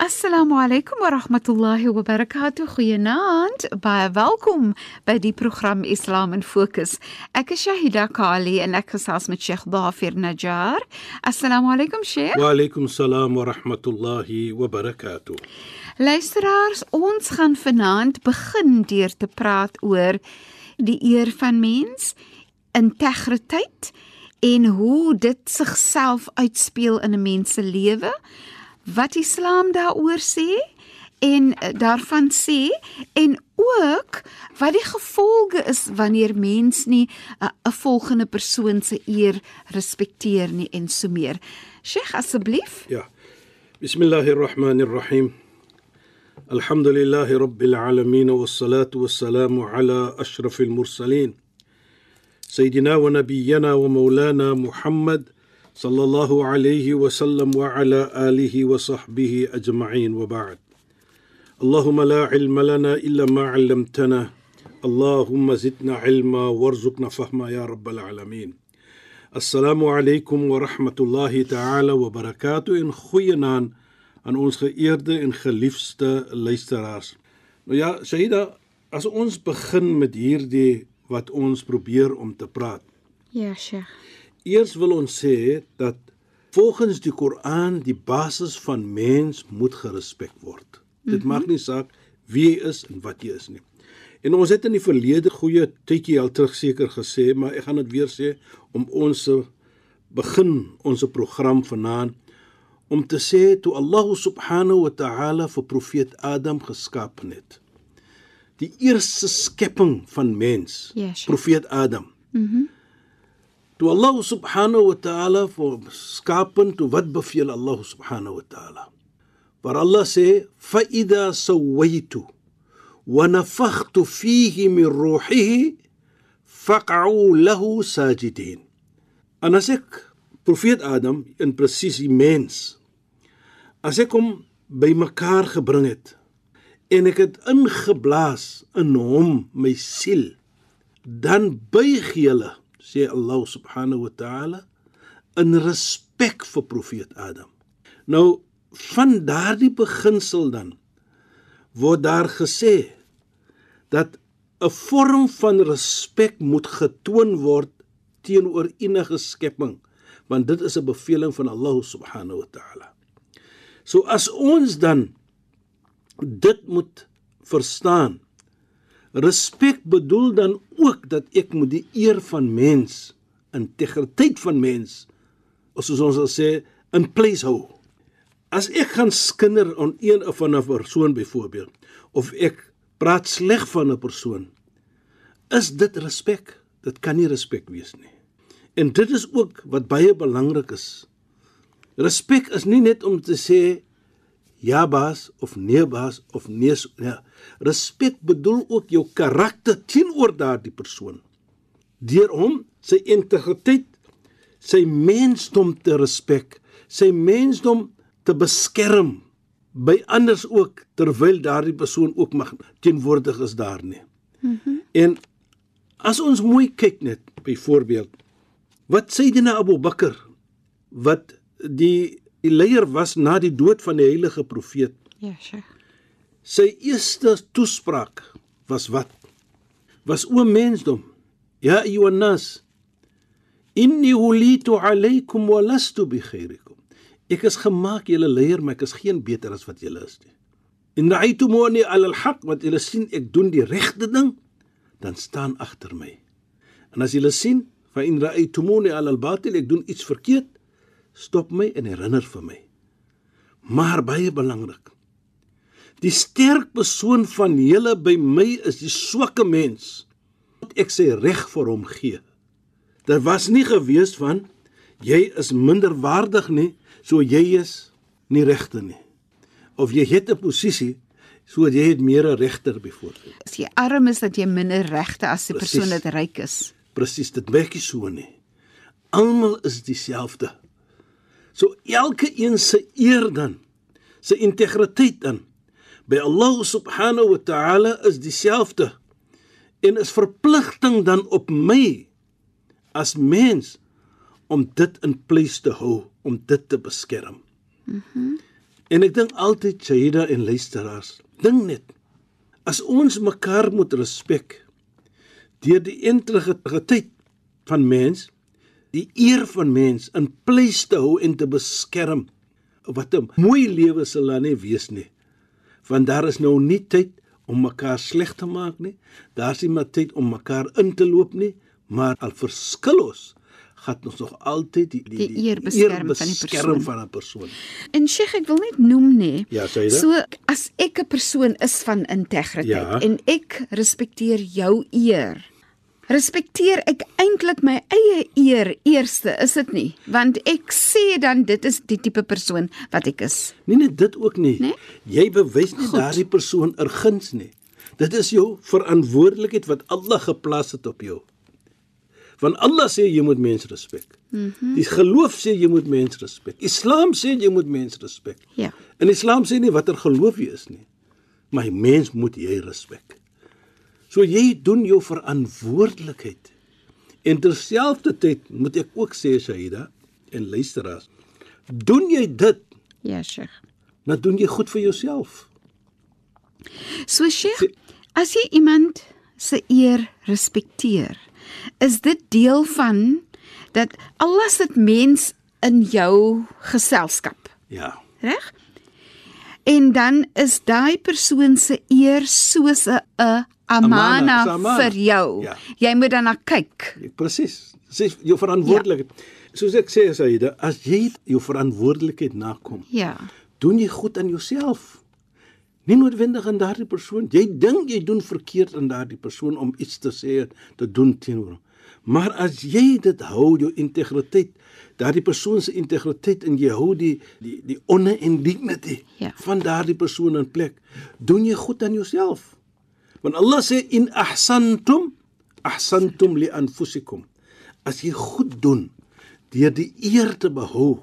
Assalamu alaykum wa rahmatullahi wa barakatuh. Goeienaand. Baie welkom by die program Islam in Fokus. Ek is Shahida Kali en ek gesels met Sheikh Dafir Najjar. Assalamu alaykum Sheikh. Wa alaykum salaam wa rahmatullahi wa barakatuh. Luisteraars, ons gaan vanaand begin deur te praat oor die eer van mens, integriteit en hoe dit sigself uitspeel in 'n mens se lewe wat Islam daaroor sê en eh, daarvan sê en ook wat die gevolge is wanneer mens nie eh, 'n uh, volgende persoon se eer respekteer nie en so meer. Sheikh asseblief. Ja. Bismillahirrahmanirrahim. Alhamdulillahi rabbil alamin was-salatu was-salamu ala ashrafil mursalin. Sayyidina wa nabiyyina wa maulana Muhammad صلى الله عليه وسلم وعلى آله وصحبه أجمعين وبعد اللهم لا علم لنا إلا ما علمتنا اللهم زدنا علما وارزقنا فهما يا رب العالمين السلام عليكم ورحمة الله تعالى وبركاته إن خينان aan ons geëerde en geliefde luisteraars. Nou ja, Shaida, as ons begin met hierdie wat ons probeer om te praat. Ja, Sheikh. Eers wil ons sê dat volgens die Koran die basis van mens moet gerespek word. Mm -hmm. Dit maak nie saak wie jy is en wat jy is nie. En ons het in die verlede goeie tydjie al terug seker gesê, maar ek gaan dit weer sê om ons begin ons program vanaand om te sê toe Allah subhanahu wa ta'ala vir profeet Adam geskaap het. Die eerste skepping van mens, yes, profeet Adam. Mhm. Mm Toe Allah subhanahu wa ta'ala vir skapen toe wat beveel Allah subhanahu wa ta'ala? Waar Allah sê fa idha sawaitu wa nafakhtu fihi min ruhihi faq'u lahu sajidin. En as ek profeet Adam in presies die mens as ek hom bymekaar gebring het en ek het ingeblaas in hom my siel dan buig julle sê Allah subhanahu wa ta'ala in respek vir profeet Adam. Nou van daardie beginsel dan word daar gesê dat 'n vorm van respek moet getoon word teenoor enige skepping want dit is 'n beveling van Allah subhanahu wa ta'ala. So as ons dan dit moet verstaan Respek bedoel dan ook dat ek moet die eer van mens, integriteit van mens, soos ons sal sê, in plek hou. As ek gaan skinder aan een of ander persoon byvoorbeeld, of ek praat sleg van 'n persoon, is dit respek? Dit kan nie respek wees nie. En dit is ook wat baie belangrik is. Respek is nie net om te sê ja baas of nee baas of nee ja. Respek bedoel ook jou karakter teenoor daardie persoon. Deur hom sy integriteit, sy mensdom te respek, sy mensdom te beskerm by anders ook terwyl daardie persoon ook mag teenwoordig is daar nie. Mm -hmm. En as ons mooi kyk net byvoorbeeld wat Sayyidina Abu Bakr wat die die leier was na die dood van die heilige profeet. Ja, Sheikh. Sy eerste toespraak was wat? Was o mensdom. Ja ayyuhannas. Inni hulitu alaykum wa lastu bi khairikum. Ek is gemaak julle leier, maar ek is geen beter as wat julle is nie. In ra'aytumuni 'ala al-haq, wat julle sien ek doen die regte ding, dan staan agter my. En as julle sien, fa in ra'aytumuni 'ala al-batil, ek doen iets verkeerd, stop my en herinner vir my. Maar baie belangrik. Die sterk persoon van julle by my is die swakke mens. Ek sê reg vir hom gee. Daar was nie gewees van jy is minderwaardig nie, so jy is nie regte nie. Of jy het 'n posisie so jy het meer regter byvoorbeeld. As jy arm is dat jy minder regte as 'n persoon wat ryk is. Presies, dit werk nie so nie. Almal is dieselfde. So elke een se eer dan, sy integriteit dan by Allah subhanahu wa ta'ala is dieselfde en is verpligting dan op my as mens om dit in plek te hou, om dit te beskerm. Mhm. Mm en ek dink altyd Shaida en luisteraars, dink net as ons mekaar moet respek deur die integriteit van mens, die eer van mens in plek te hou en te beskerm. Wat 'n mooi lewe sal dan nie wees nie. Want daar is nou nie tyd om mekaar sleg te maak nie. Daar's nie maar tyd om mekaar in te loop nie, maar al verskil ons, gaan ons nog altyd die die, Die eer beskerm van die beskerm persoon. van 'n persoon. En Sheikh, ek wil net noem nê. Ja, sê jy dit? So as ek 'n persoon is van integriteit Ja. en ek respekteer jou eer. Respekteer ek eintlik my eie eer eerste, is dit nie? Want ek sê dan dit is die tipe persoon wat ek is. Nie net dit ook nie. Nee? Jy bewys nie daardie persoon ergens nie. Dit is jou verantwoordelikheid wat Allah geplaas het op jou. Want Allah sê jy moet mense respek. Mm -hmm. Die geloof sê jy moet mense respek. Islam sê jy moet mense respek. Ja. En Islam sê nie watter geloof jy is nie. Maar 'n mens moet jy respek. So jy doen jou verantwoordelikheid. En terselfdertyd moet ek ook sê Shaida en luisteraars, doen jy dit, Ja, Sheikh. dan doen jy goed vir jouself. So Sheikh, as jy iemand se eer respekteer, is dit deel van dat Allah sit mens in jou geselskap, Ja. reg? En dan is daai persoon se eer soos 'n 'n Amana, amana amana. vir jou. Ja. Jy moet dan na kyk. Presies. Dis jou verantwoordelikheid. Ja. Soos ek sê Saida, as jy jou verantwoordelikheid nakom, Ja. doen jy goed aan jouself. Nie noodwendig aan daardie persoon. Jy dink jy doen verkeerd aan daardie persoon om iets te sê, te doen teenoor hom. Maar as jy dit hou jou integriteit, daardie persoon se integriteit en jy hou die die die honor en dignity Ja. van daardie persoon in plek, doen jy goed aan jouself. Want Allah sê in ahsantum ahsantum li anfusikum. As jy goed doen deur die eer te behou,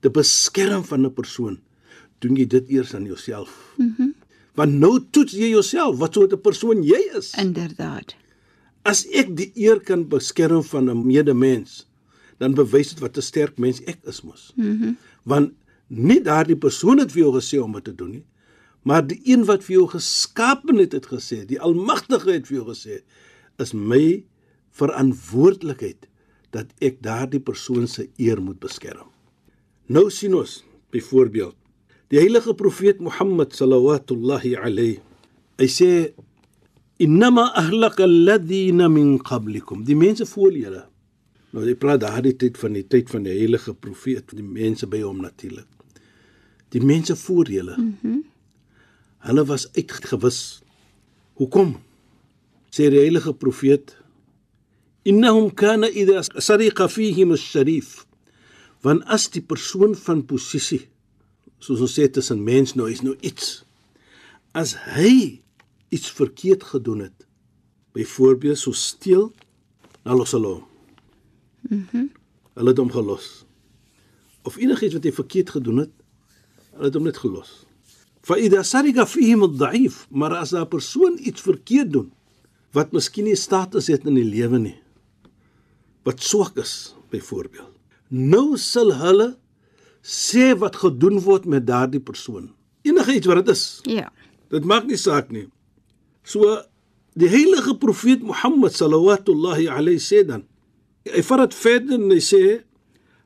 te beskerm van 'n persoon, doen jy dit eers aan jouself. Mhm. Mm Want nou toets jy jouself wat soort 'n persoon jy is. Inderdaad. As ek die eer kan beskerm van 'n medemens, dan bewys dit wat 'n sterk mens ek is mos. Mhm. Mm Want nie daardie persoon het vir jou gesê om dit te doen nie, maar die een wat vir jou geskapen het het gesê, die Almagtige het vir jou gesê, is my verantwoordelikheid dat ek daardie persoon se eer moet beskerm. Nou sien ons byvoorbeeld die heilige profeet Mohammed sallallahu alayhi hy sê innama ahlaka alladhina min qablikum die mense voor julle nou jy praat daardie tyd van die tyd van die heilige profeet die mense by hom natuurlik die mense voor julle mm -hmm. Hulle was uitgewis. Hoekom? Sê die heilige profeet innahum kana idha sariqa fihim ash-sharif want as die persoon van posisie soos ons sê tussen mens nou is nou iets. As hy iets verkeerd gedoen het byvoorbeeld so steel dan los hulle hom. Mhm. Hulle het hom gelos. Of enigiets wat hy verkeerd gedoen het hulle het hom net gelos idha sariqa fihim ad-da'if maar as 'n persoon iets verkeerd doen wat miskien nie status het in die lewe nie wat swak is byvoorbeeld nou sal hulle sê wat gedoen word met daardie persoon. Enige iets wat dit is. Ja. dit maak nie saak nie. So die heilige profeet Mohammed sallallahu alayhi sê dan hy vat dit verder en hy sê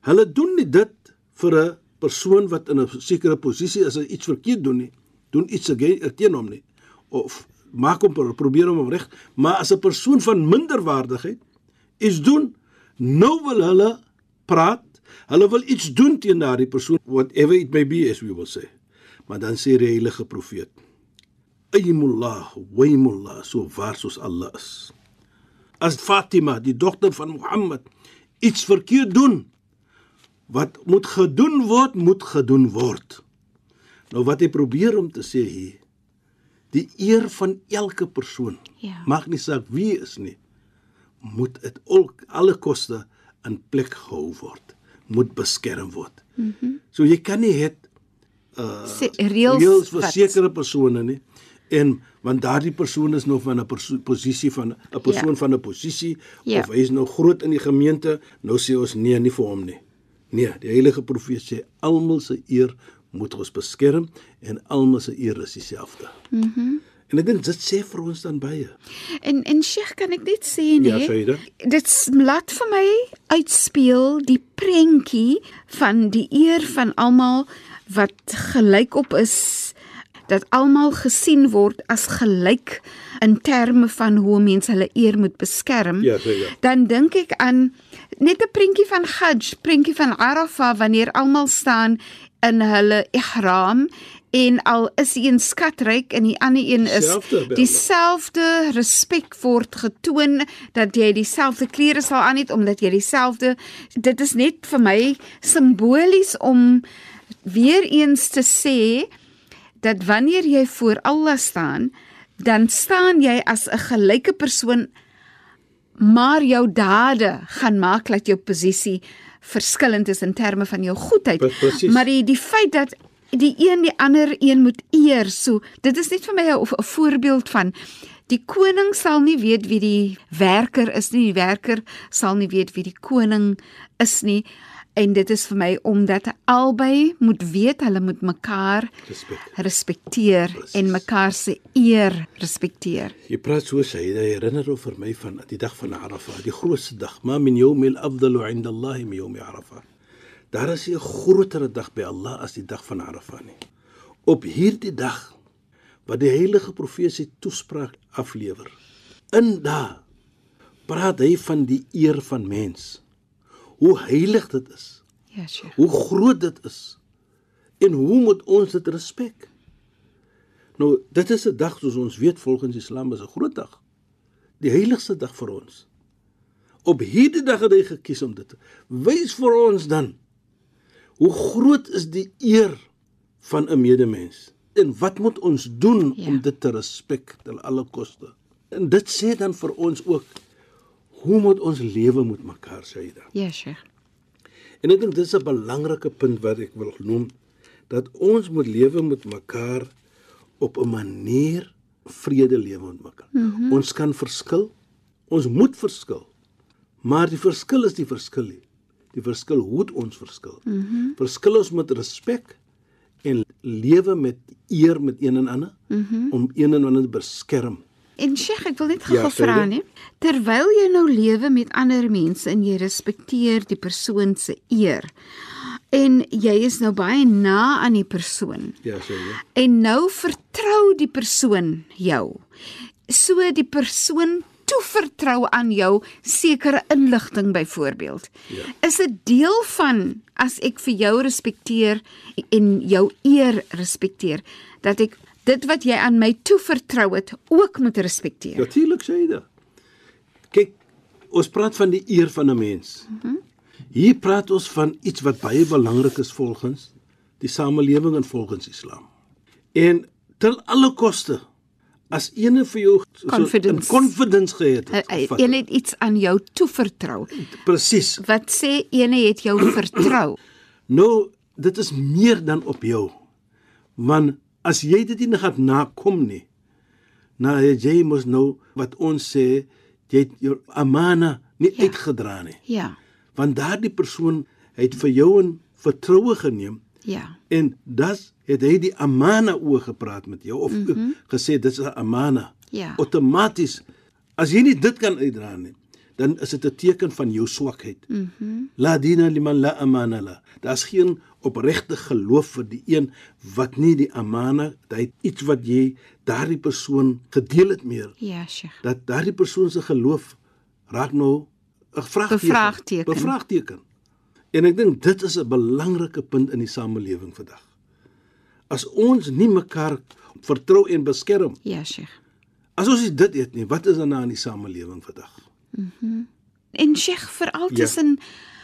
hulle doen nie dit vir 'n persoon wat in 'n sekere posisie is iets verkeerd doen nie doen iets teen hom nie of maak hom probeer hom reg maar as 'n persoon van minderwaardigheid iets doen nou wil hulle praat hulle wil iets doen teen daardie persoon whatever it may be as we will say maar dan sê die heilige profeet Aymullah, waymullah, so waar soos Allah is. As Fatima, die dogter van Mohammed, iets verkeerd doen, wat moet gedoen word, moet gedoen word. Nou wat hy probeer om te sê hier, die eer van elke persoon, Ja. mag nie saak wie is nie, moet dit ook alle koste in plek gehou word, moet beskerm word. Mm -hmm. So jy kan nie het Se, reels, reëls vir wat- sekere persone nie en want daardie persoon is nou van 'n posisie van 'n persoon ja. van 'n posisie Ja. of hy is nou groot in die gemeente nou sê ons nee nie vir hom nie nee die heilige profeet sê almal se eer moet ons beskerm en almal se eer is dieselfde mhm mm en ek dink dit sê vir ons dan baie En en Sheikh, kan ek net sê nee? Ja, Saida. Dit laat vir my uitspeel die prentjie van die eer van almal wat gelykop is dat almal gesien word as gelyk in terme van hoe mense hulle eer moet beskerm. Ja, Saida. Dan dink ek aan net 'n prentjie van Hajj, prentjie van Arafah wanneer almal staan in hulle ihram en al is die een skatryk en die ander een is dieselfde respek word getoon dat jy dieselfde klere sal aan het omdat jy dieselfde dit is net vir my simbolies om weer eens te sê dat wanneer jy voor Allah staan dan staan jy as 'n gelyke persoon maar jou dade gaan maak dat jou posisie verskillend is in terme van jou goedheid. Pre- presies. Maar die die feit dat die een die ander een moet eer, so dit is net vir my 'n voorbeeld van die koning sal nie weet wie die werker is nie, die werker sal nie weet wie die koning is nie. En dit is vir my omdat albei moet weet hulle moet mekaar Respek. respekteer en mekaar se eer respekteer. Jy praat so sê jy herinner hom vir my van die dag van Arafah, die grootste dag. Ma min yawmil afdalu 'inda Allah min yawm Arafah. Daar is 'n groter dag by Allah as die dag van Arafah nie. Op hierdie dag wat die heilige profeet sy toespraak aflewer. In da praat hy van die eer van mens. Hoe heilig dit is. Ja, Sheikh. Hoe groot dit is. En hoe moet ons dit respek? Nou, dit is 'n dag soos ons weet volgens Islam is 'n groot dag. Die heiligste dag vir ons. Op hierdie dag het hy gekies om dit te wys vir ons dan hoe groot is die eer van 'n medemens en wat moet ons doen Ja. ja. om dit te respek ten alle koste. En dit sê dan vir ons ook hoe moet ons lewe met mekaar sê dan. Ja, Sheikh. En ek dink dis 'n belangrike punt wat ek wil noem dat ons moet lewe met mekaar op 'n manier vrede lewe met mekaar. Mm -hmm. Ons kan verskil. Ons moet verskil. Maar die verskil is die verskil nie. Die verskil hoe ons verskil. Mm -hmm. Verskil ons met respek en lewe met eer met een en ander mm -hmm. om een en ander te beskerm. En Sheikh, ek wil net Ja, gou sê vra nie. Terwyl jy nou lewe met ander mense en jy respekteer die persoon se eer en jy is nou baie na aan die persoon Ja, jy. en nou vertrou die persoon jou. So die persoon toevertrou aan jou sekere inligting byvoorbeeld. Ja. Is dit deel van as ek vir jou respekteer en jou eer respekteer dat ek dit wat jy aan my toevertrou het ook moet respekteer. Natuurlik jy dit. Kyk, ons praat van die eer van 'n mens. Mm -hmm. Hier praat ons van iets wat baie belangrik is volgens die samelewing en volgens Islam. En ter alle koste as ene vir jou so- Confidence. 'n confidence gehad het. Hy gevat een het. het iets aan jou toevertrou. Presies. Wat sê ene het jou vertrou? Nou, dit is meer dan op jou. Want as jy dit nie gaan nakom nie, nou jy mos nou wat ons sê, jy het jou amana nie Ja. uitgedra nie. Ja. Want daardie persoon het vir jou in vertroue geneem Ja. en das het hy die amana oor gepraat met jou of mm -hmm. gesê dis 'n amana. Ja. Outomaties as jy nie dit kan uitdra nie, dan is dit 'n teken van jou swakheid. Mhm. La dina liman la amana la. Daar's geen opregte geloof vir die een wat nie die amana, dit iets wat jy daardie persoon gedeel het meer Ja, Sheikh. dat daardie persoon se geloof raak nou 'n vraagteken. Bevraagteken. Bevraagteken. En ek dink dit is 'n belangrike punt in die samelewing vandag. As ons nie mekaar vertrou en beskerm, Ja, Sheikh. as ons dit eet nie, wat is dan nou in die samelewing vandag? En Sheikh veral Ja. tussen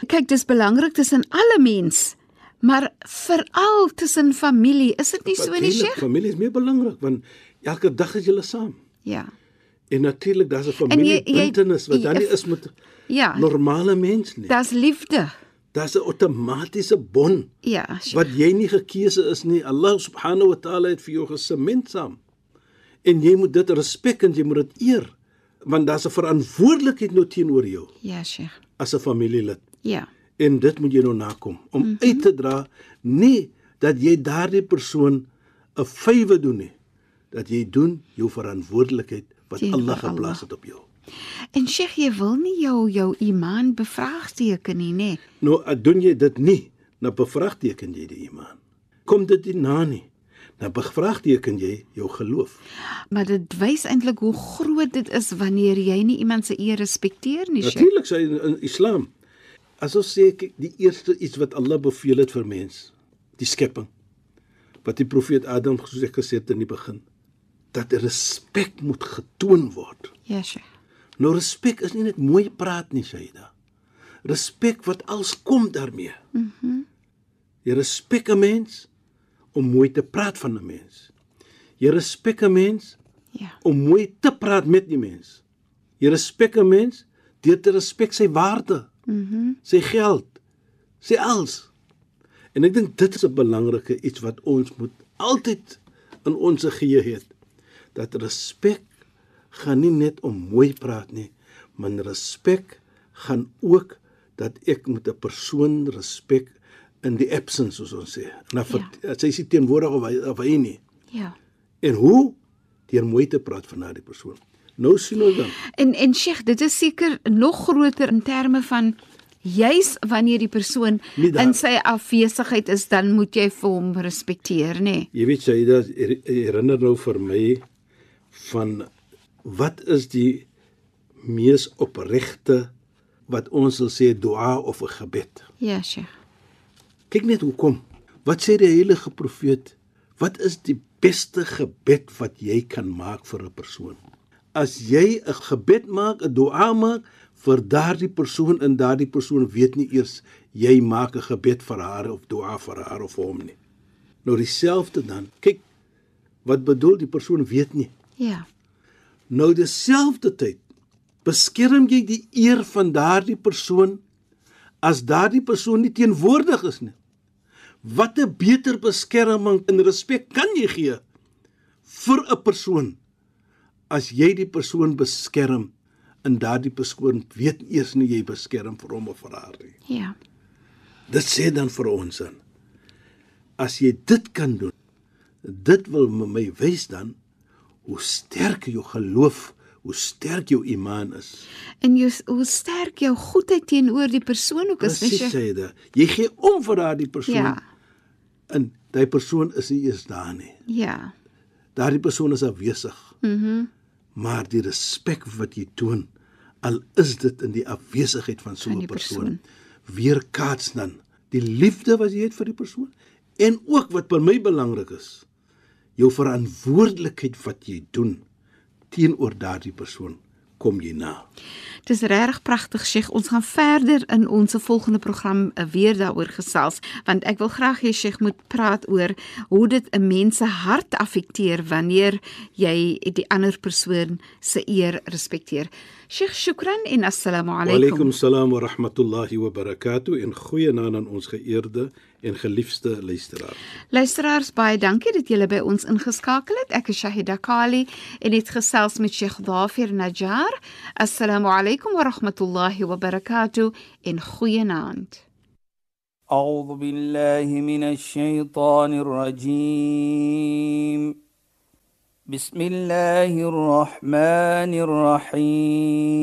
kyk, dis belangrik tussen alle mens, maar veral tussen familie. Is dit nie so nie, Sheikh? Familie is meer belangrik want elke dag is julle saam. Ja. En natuurlik daar's 'n familiebintenis wat dan nie is met Ja. normale mens nie. Daar's liefde. Daar's 'n outomatiese bond Ja, Sheikh. wat jy nie gekeuse is nie. Allah subhanahu wa taala het vir jou gesement saam. En jy moet dit respek en jy moet dit eer want daar's 'n verantwoordelikheid nou teenoor jou Ja, Sheikh. as 'n familielid. Ja. En dit moet jy nou nakom om mm -hmm. uit te dra nie dat jy daardie persoon 'n fywe doen nie. Dat jy doen jou verantwoordelikheid wat Teenoor Allah geplaas het op jou. En Sheikh, jy wil nie jou jou iman bevraagteken nie, nê? Nou uh, doen jy dit nie, dan bevraagteken jy die iman. Kom dit nie na nie. Dan bevraagteken jy jou geloof. Maar dit wys eintlik hoe groot dit is wanneer jy nie iemand se eer respekteer nie. Natuurlik sê in, in Islam as ons sê kyk, die eerste iets wat Allah beveel het vir mens, die skepping. Wat die profeet Adam soos ek gesê het in die begin, dat respek moet getoon word. Ja, Sheikh. Nou respek is nie net mooi praat nie, Shaida. Respek wat als kom daarmee. Mhm. Mm jy respek 'n mens om mooi te praat van 'n mens. Jy respek 'n mens Ja. om mooi te praat met die mens. Jy respek 'n mens deur te respek sy waarde, mhm, mm sy geld, sy alles. En ek dink dit is 'n belangrike iets wat ons moet altyd in ons geheue het. Dat respek gaan nie net om mooi praat nie, maar respek gaan ook dat ek met 'n persoon respek in die absence soos ons sê. En dan ja. sy is teenwoordig of hy of hy nie. Ja. En hoe? Deur mooi te praat van daardie persoon. Nou sien ons dan. En en Sheikh, dit is seker nog groter in terme van juis wanneer die persoon in sy afwesigheid is, dan moet jy vir hom respekteer, nê? Nee. Jy weet jy dit herinner nou vir my van wat is die mees opregte wat ons sal sê dua of 'n gebed. Ja, Sheikh. Kyk net hoekom. Wat sê die heilige profeet? Wat is die beste gebed wat jy kan maak vir 'n persoon? As jy 'n gebed maak, 'n dua maak vir daardie persoon en daardie persoon weet nie eers jy maak 'n gebed vir haar of dua vir haar of hom nie. Nou dieselfde dan. Kyk, wat bedoel die persoon weet nie. Ja. Nou dieselfde tyd beskerm jy die eer van daardie persoon as daardie persoon nie teenwoordig is nie. Wat 'n beter beskerming en respek kan jy gee vir 'n persoon as jy die persoon beskerm en daardie persoon weet eers nie jy beskerm vir hom of vir haar nie. Ja. Dit sê dan vir ons dan as jy dit kan doen, dit wil my- my wys dan hoe sterk jou geloof, hoe sterk jou iman is. En jy hoe sterk jou goedheid teenoor die persoon ook is, weet jy? sê dit. Jy gee om vir daardie persoon Ja. en daai persoon is nie eers daar nie. Ja. Daardie persoon is afwesig. Mhm. Mm maar die respek wat jy toon al is dit in die afwesigheid van so 'n persoon, persoon. weer kaats dan die liefde wat jy het vir die persoon en ook wat vir my belangrik is jou verantwoordelikheid wat jy doen teenoor daardie persoon kom jy na. Dis regtig pragtig, Sheikh. Ons gaan verder in ons volgende program eh, weer daaroor gesels, want ek wil graag hê Sheikh moet praat oor hoe dit 'n mens se hart affekteer wanneer jy die ander persoon se eer respekteer. Sheikh, shukran en assalamu Wa alaykum. alaykum salaam wa rahmatullahi wa barakatuh en goeienaand aan ons geëerde en geliefde luisteraars. Luisteraars, baie dankie dat julle by ons ingeskakel het. Ek is Shahida Kali en het gesels met Sheikh Dafir Najjar. Assalamu alaykum wa rahmatullahi wa barakatuh en goeienaand. أعوذ بالله من الشيطان الرجيم بسم الله الرحمن الرحيم